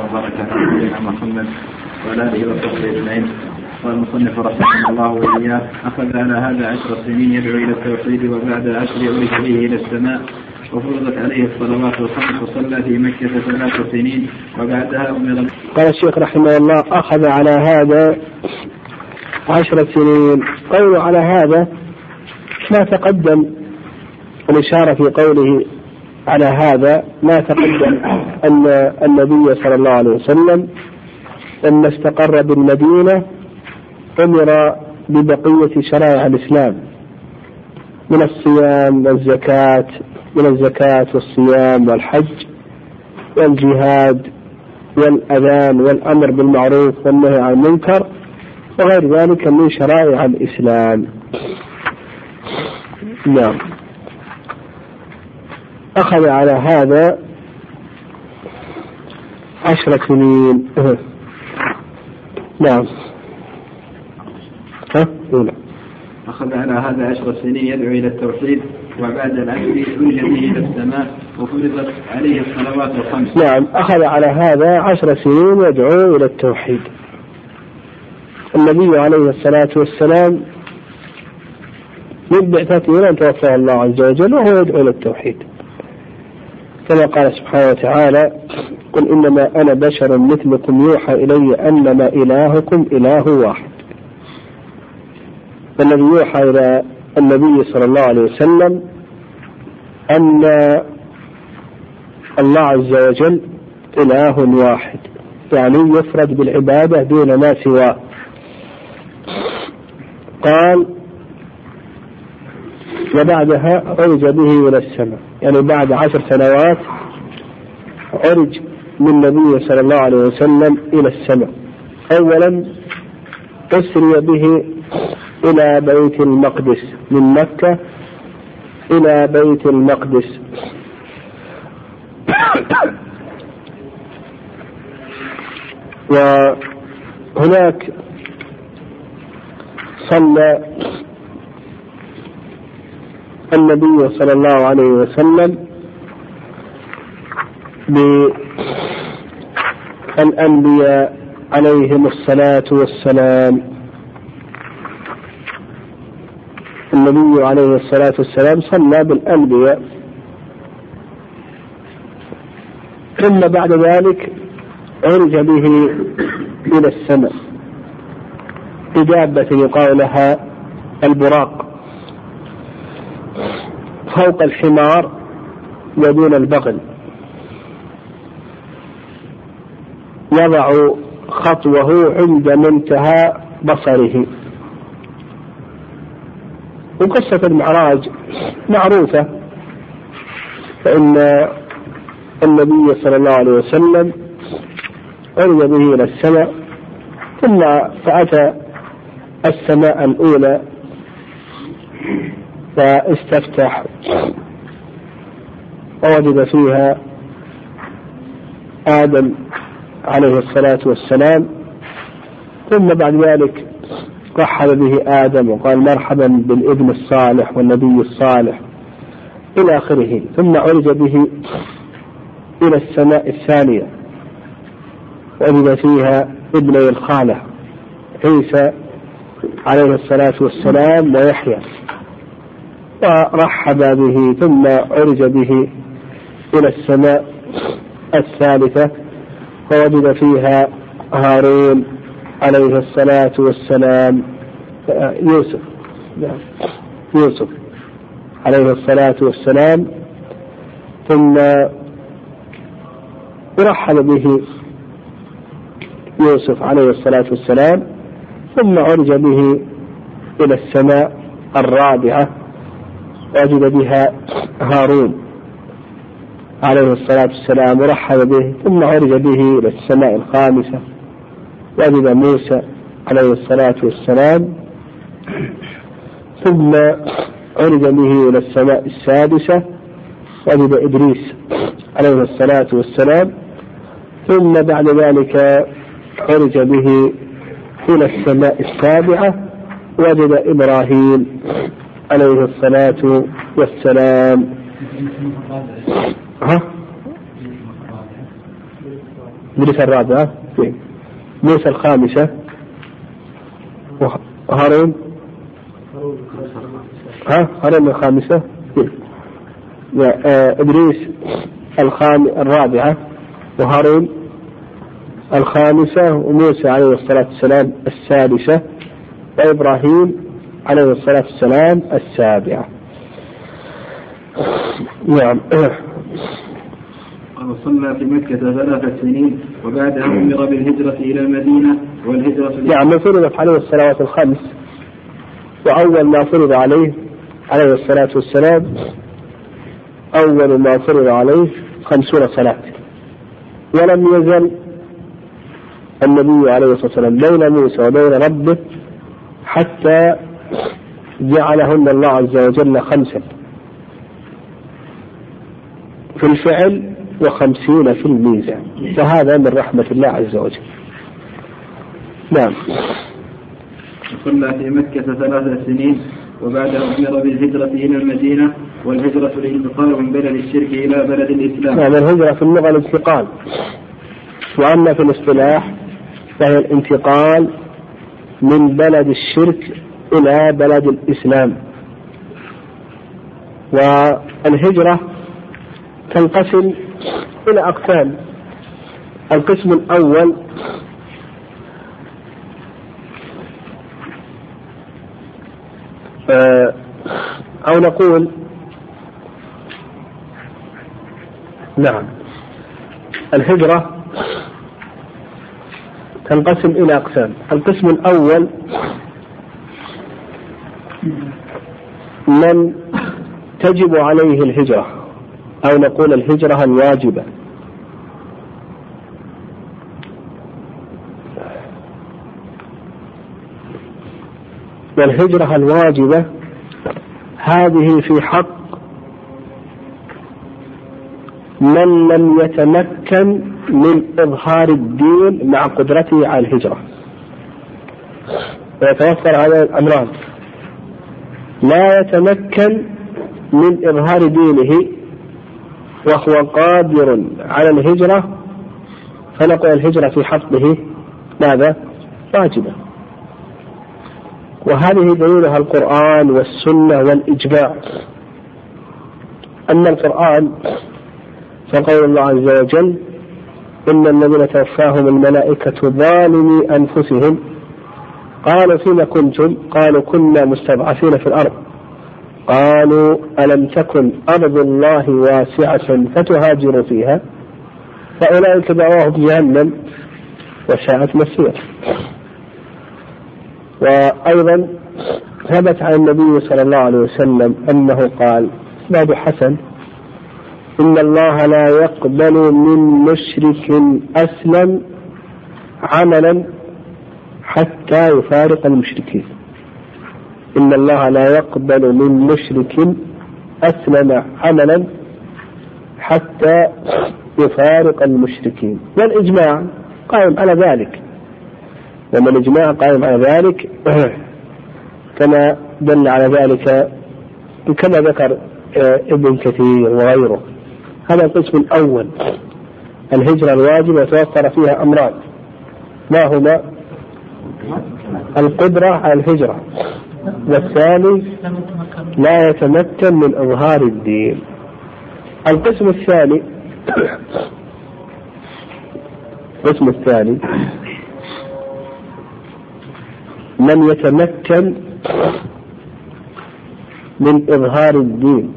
وبارك على نبينا محمد وعلى اله وصحبه اجمعين قال المصنف رحمه الله واياه اخذ على هذا عشر سنين يدعو إلى التوحيد وبعد عشر يعرج به إلى السماء وفرضت عليه الصلوات الخمس وصلى في مكة ثلاث سنين وبعدها أمر قال الشيخ رحمه الله أخذ على هذا عشر سنين. قوله على هذا ما تقدم الإشارة في قوله على هذا ما تقدم أن النبي صلى الله عليه وسلم لما استقر بالمدينة أمر ببقية شرائع الإسلام من الصيام والزكاة من الزكاة والصيام والحج والجهاد والأذان والأمر بالمعروف والنهي عن المنكر وغير ذلك من شرائع الإسلام. نعم. أخذ على هذا عشر سنين نعم ها؟ نعم أخذ على هذا عشر سنين يدعو إلى التوحيد وبعد العشر أرج به إلى السماء وفرضت عليه الصلوات الخمس. نعم أخذ على هذا عشر سنين يدعو إلى التوحيد. النبي عليه الصلاة والسلام من بعثته أن توفاه الله عز وجل وهو يدعو إلى التوحيد. كما قال سبحانه وتعالى قل إنما أنا بشر مثلكم يوحى إلي أنما إلهكم إله واحد. والذي يوحى إلى النبي صلى الله عليه وسلم أن الله عز وجل إله واحد يعني يفرد بالعبادة دون ما سواه. قال وبعدها عرج به إلى السماء. يعني بعد عشر سنوات عرج من النبي صلى الله عليه وسلم إلى السماء. أولا أسري به إلى بيت المقدس من مكة إلى بيت المقدس. وهناك صلى النبي صلى الله عليه وسلم بالأنبياء عليهم الصلاة والسلام. النبي عليه الصلاة والسلام صلى بالأنبياء. ثم بعد ذلك عرج به إلى السماء بدابة يقال لها البراق. فوق الحمار ودون البغل. يضع خطوه عند منتهى بصره. وقصة المعراج معروفة فإن النبي صلى الله عليه وسلم عرج به إلى السماء ثم فأتى السماء الأولى فاستفتح ووجد فيها آدم عليه الصلاة والسلام ثم بعد ذلك رحب به آدم وقال مرحبا بالابن الصالح والنبي الصالح إلى آخره ثم عرج به إلى السماء الثانية وجد فيها ابني الخالة عيسى عليه الصلاة والسلام ويحيى. ورحب به ثم عرج به إلى السماء الثالثة فوجد فيها هارون عليه الصلاة والسلام يوسف يوسف عليه الصلاة والسلام ثم رحب به يوسف عليه الصلاة والسلام ثم عرج به إلى السماء الرابعة وجد بها هارون عليه الصلاة والسلام ورحب به ثم عرج به إلى السماء الخامسة وجد موسى عليه الصلاة والسلام ثم عرج به إلى السماء السادسة وجد إدريس عليه الصلاة والسلام ثم بعد ذلك عرج به إلى السماء السابعة وجد إبراهيم عليه الصلاة والسلام. ها؟ إدريس الرابعة موسى الخامسة وهارون ها؟ هارون الخامسة آه، إدريس الخام الرابعة وهارون الخامسة وموسى عليه الصلاة والسلام السادسة وإبراهيم عليه الصلاة والسلام السابعة. نعم. وصلى في مكة ثلاث سنين وبعدها أمر بالهجرة إلى المدينة والهجرة نعم فرضت عليه الصلوات الخمس. وأول ما فرض عليه عليه الصلاة والسلام أول ما فرض عليه خمسون صلاة. ولم يزل النبي عليه الصلاة والسلام بين موسى وبين ربه حتى جعلهن الله عز وجل خمسا في الفعل وخمسين في الميزان فهذا من رحمة الله عز وجل نعم صلى في مكة ثلاث سنين وبعدها أمر بالهجرة إلى المدينة والهجرة الانتقال من بلد الشرك إلى بلد الإسلام. نعم الهجرة في اللغة الانتقال. وأما في الاصطلاح فهي الانتقال من بلد الشرك إلى بلد الإسلام. والهجرة تنقسم إلى أقسام. القسم الأول آه، أو نقول نعم الهجرة تنقسم إلى أقسام القسم الأول من تجب عليه الهجرة أو نقول الهجرة الواجبة. والهجرة الواجبة هذه في حق من لم يتمكن من إظهار الدين مع قدرته على الهجرة. ويتوفر هذا الأمران. لا يتمكن من إظهار دينه وهو قادر على الهجرة فنقول الهجرة في حقه ماذا؟ واجبة وهذه دليلها القرآن والسنة والإجماع أما القرآن فقول الله عز وجل إن الذين توفاهم الملائكة ظالمي أنفسهم قالوا فيما كنتم؟ قالوا كنا مستضعفين في الأرض. قالوا ألم تكن أرض الله واسعة فتهاجروا فيها؟ فأولئك دعواهم جهنم وساءت مصير وأيضا ثبت عن النبي صلى الله عليه وسلم أنه قال إسناد حسن إن الله لا يقبل من مشرك أسلم عملا حتى يفارق المشركين. إن الله لا يقبل من مشرك أسلم عملا حتى يفارق المشركين. والإجماع قائم على ذلك. وما الإجماع قائم على ذلك؟ كما دل على ذلك كما ذكر آه، ابن كثير وغيره. هذا القسم الأول الهجرة الواجبة يتوفر فيها أمران. ما هما؟ القدرة على الهجرة. والثاني لا يتمكن من إظهار الدين. القسم الثاني القسم الثاني من يتمكن من إظهار الدين.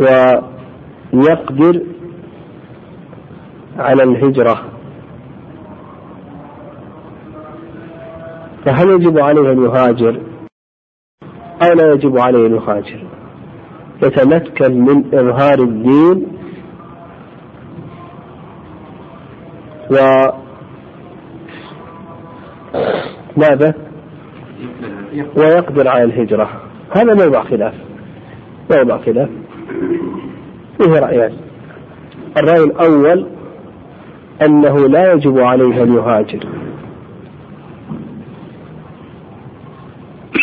ويقدر على الهجرة. فهل يجب عليه أن يهاجر أو لا يجب عليه أن يهاجر؟ يتمكن من إظهار الدين و ماذا؟ ويقدر على الهجرة. هذا موضع خلاف. موضع خلاف. فيه رأيان. الرأي الأول أنه لا يجب عليه أن يهاجر.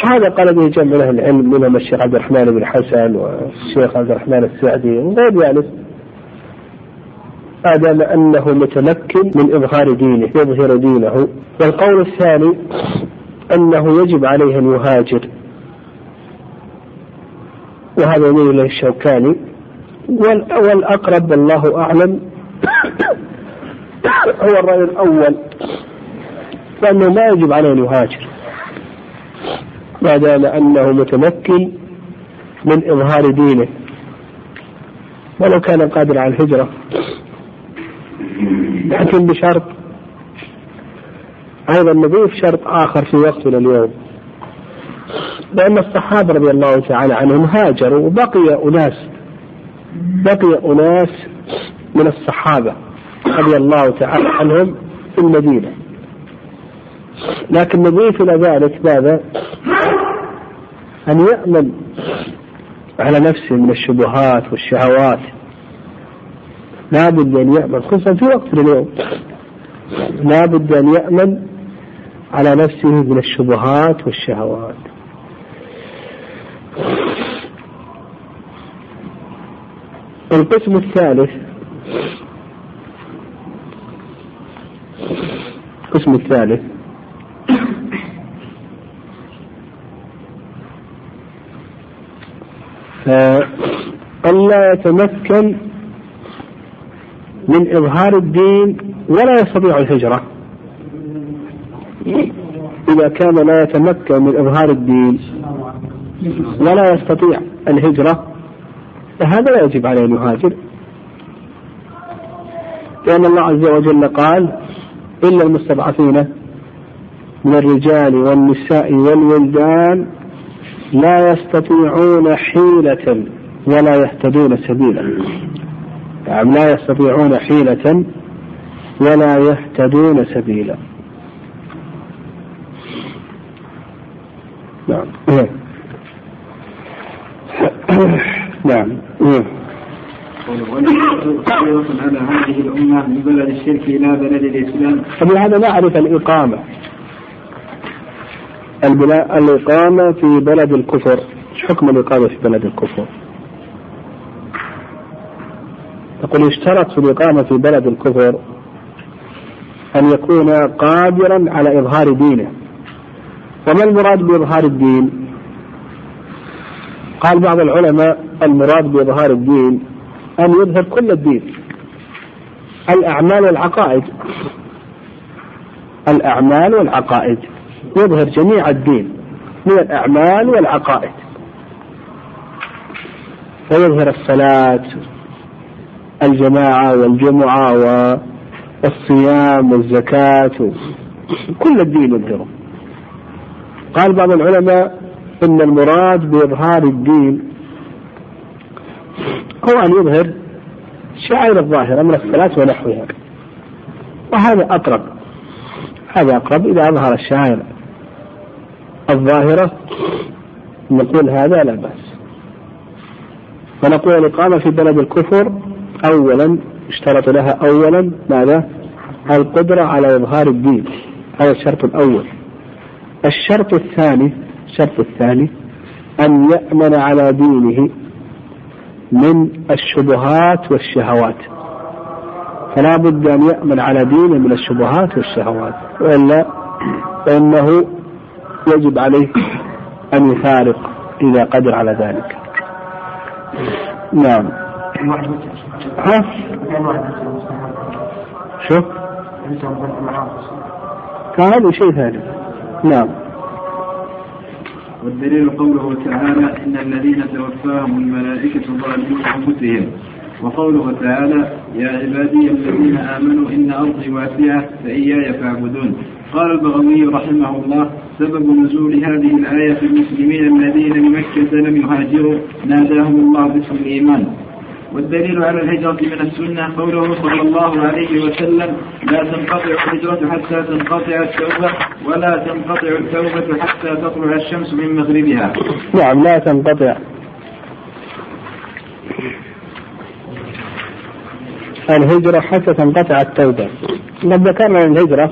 هذا قال به جمع أهل العلم منهم الشيخ عبد الرحمن بن حسن والشيخ عبد الرحمن السعدي وغير ذلك. دام أنه متمكن من إظهار دينه يظهر دينه. والقول الثاني أنه يجب عليه أن يهاجر. وهذا يميل اليه الشوكاني والأقرب والله أعلم هو الراي الأول. فانه ما يجب عليه أن يهاجر. ما دام أنه متمكن من إظهار دينه. ولو كان قادر على الهجرة. لكن بشرط. أيضا نضيف شرط آخر في وقتنا اليوم. لأن الصحابة رضي الله تعالى عنهم هاجروا وبقي أناس. بقي أناس من الصحابة. رضي الله تعالى عنهم في المدينة. لكن نضيف إلى ذلك ماذا؟ أن يأمن على نفسه من الشبهات والشهوات. لا بد أن يأمن خصوصا في وقتنا اليوم. لا بد أن يأمن على نفسه من الشبهات والشهوات. القسم الثالث القسم الثالث. ألا يتمكن من إظهار الدين ولا يستطيع الهجرة. إذا كان لا يتمكن من إظهار الدين ولا يستطيع الهجرة فهذا لا يجب عليه أن يهاجر. لأن الله عز وجل قال إلا المستضعفين من الرجال والنساء والولدان لا يستطيعون حيلة ولا يهتدون سبيلا. نعم لا يستطيعون حيلة ولا يهتدون سبيلا. نعم. نعم. على هذه الأمة من بلد الشرك إلى بلد الإسلام فبهذا نعرف الإقامة الإقامة في بلد الكفر إيش حكم الإقامة في بلد الكفر؟ يقول يشترط في الإقامة في بلد الكفر أن يكون قادرا على إظهار دينه وما المراد بإظهار الدين؟ قال بعض العلماء المراد بإظهار الدين أن يظهر كل الدين. الأعمال والعقائد. الأعمال والعقائد. يظهر جميع الدين من الأعمال والعقائد. فيظهر الصلاة الجماعة والجمعة والصيام والزكاة. كل الدين يظهره. قال بعض العلماء إن المراد بإظهار الدين هو أن يظهر شعائر الظاهرة من الصلاة ونحوها. وهذا أقرب. هذا أقرب إذا أظهر الشعائر الظاهرة. نقول هذا لا بأس. ونقول الإقامة في بلد الكفر أولا اشترط لها أولا ماذا؟ القدرة على إظهار الدين. هذا الشرط الأول. الشرط الثاني الشرط الثاني أن يأمن على دينه من الشبهات والشهوات. فلا بد أن يأمن على دينه من الشبهات والشهوات وإلا فإنه يجب عليه أن يفارق إذا قدر على ذلك. نعم. ها؟ شوف كان هذا شيء ثاني. نعم. والدليل قوله تعالى إن الذين توفاهم الملائكة ظالمين أنفسهم. وقوله تعالى يا عبادي الذين آمنوا إن أرضي واسعة فإياي فاعبدون. قال البغوي رحمه الله سبب نزول هذه الآية في المسلمين الذين بمكة لم يهاجروا ناداهم الله باسم الإيمان. والدليل على الهجرة من السنة قوله صلى الله عليه وسلم لا تنقطع الهجرة حتى تنقطع التوبة ولا تنقطع التوبة حتى تطلع الشمس من مغربها. نعم لا تنقطع. الهجرة حتى تنقطع التوبة. قد ذكرنا الهجرة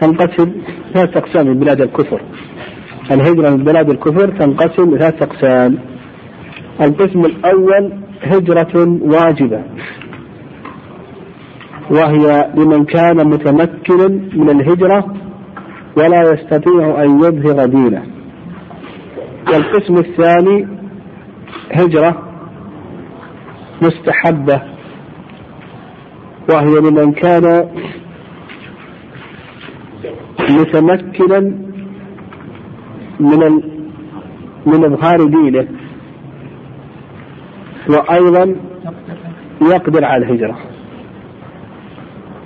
تنقسم ثلاث أقسام من بلاد الكفر. الهجرة من بلاد الكفر تنقسم ثلاث أقسام القسم الأول هجرة واجبة. وهي لمن كان متمكنا من الهجرة ولا يستطيع أن يظهر دينه. والقسم الثاني هجرة مستحبة. وهي لمن كان متمكنا من من إظهار دينه. وأيضا يقدر على الهجرة.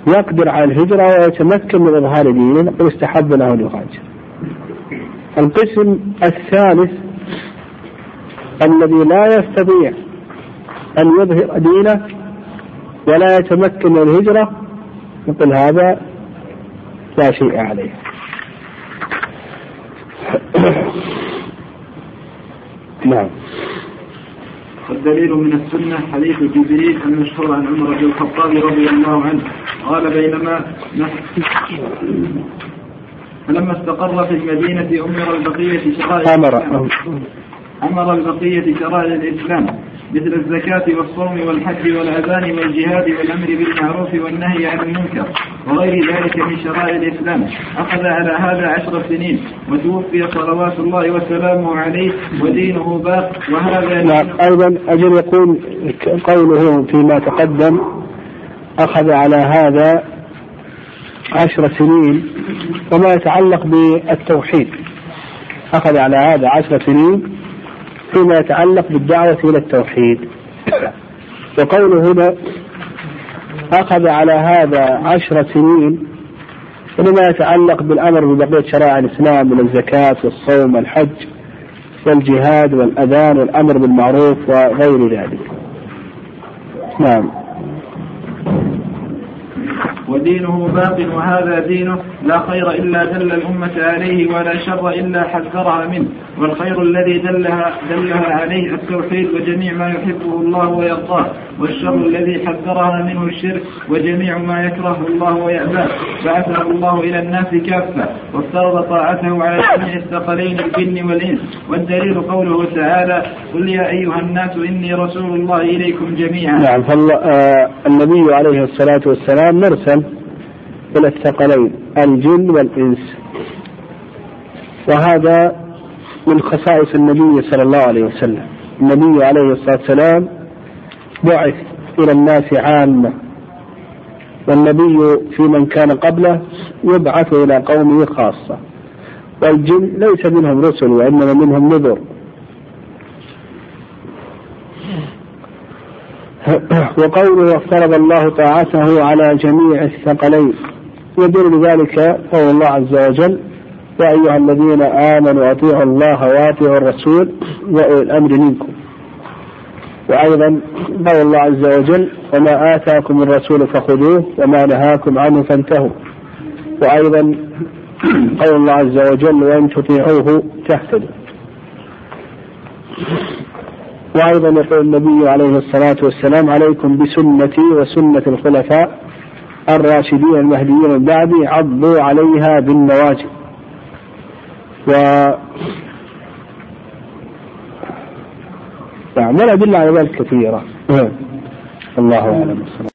يقدر على الهجرة ويتمكن من إظهار دينه ويستحب له أن يهاجر. القسم الثالث الذي لا يستطيع أن يظهر دينه ولا يتمكن من الهجرة يقول هذا لا شيء عليه. نعم. والدليل من السنة حديث جبريل المشهور عن عمر بن الخطاب رضي الله عنه. قال بينما فلما استقر في المدينة أمر البقية شرائع أمر. أمر البقية شرائع الإسلام. مثل الزكاة والصوم والحج والأذان والجهاد والأمر بالمعروف والنهي عن المنكر وغير ذلك من شرائع الإسلام. أخذ على هذا عشر سنين وتوفي صلوات الله وسلامه عليه ودينه باق. وهذا نعم. أيضا أجل يقول قوله فيما تقدم أخذ على هذا عشر سنين وما يتعلق بالتوحيد. أخذ على هذا عشر سنين فيما يتعلق بالدعوة إلى التوحيد. وقوله هنا أخذ على هذا عشر سنين فيما يتعلق بالأمر ببقية شرائع الإسلام من الزكاة والصوم والحج والجهاد والأذان والأمر بالمعروف وغير ذلك. نعم. ودينه باق وهذا دينه لا خير إلا دل الأمة عليه ولا شر إلا حذرها منه. والخير الذي دلها, دلها عليه التوحيد وجميع ما يحبه الله ويرضاه والشر الذي حذرها منه الشرك وجميع ما يكرهه الله ويأباه. بعثه الله إلى الناس كافة وافترض طاعته على جميع الثقلين الجن والإنس. والدليل قوله تعالى قل يا أيها الناس إني رسول الله إليكم جميعا. نعم فالنبي عليه الصلاة والسلام مرسل إلى الثقلين الجن والإنس. وهذا من خصائص النبي صلى الله عليه وسلم. النبي عليه الصلاة والسلام بعث إلى الناس عامة. والنبي في من كان قبله يبعث إلى قومه خاصة. والجن ليس منهم رسل وإنما منهم نذر. وقوله افترض الله طاعته على جميع الثقلين. يدل ذلك قول الله عز وجل يا أيها الذين آمنوا أطيعوا الله وأطيعوا الرسول وأولي الأمر منكم. وأيضا قول الله عز وجل وما آتاكم الرسول فخذوه وما نهاكم عنه فانتهوا. وأيضا قول الله عز وجل وإن تطيعوه تهتدوا. وأيضا يقول النبي عليه الصلاة والسلام عليكم بسنتي وسنة الخلفاء الراشدين المهديين بعدي عضوا عليها بالنواجذ. نعم والأدلة على ذلك كثيرة. الله أعلم.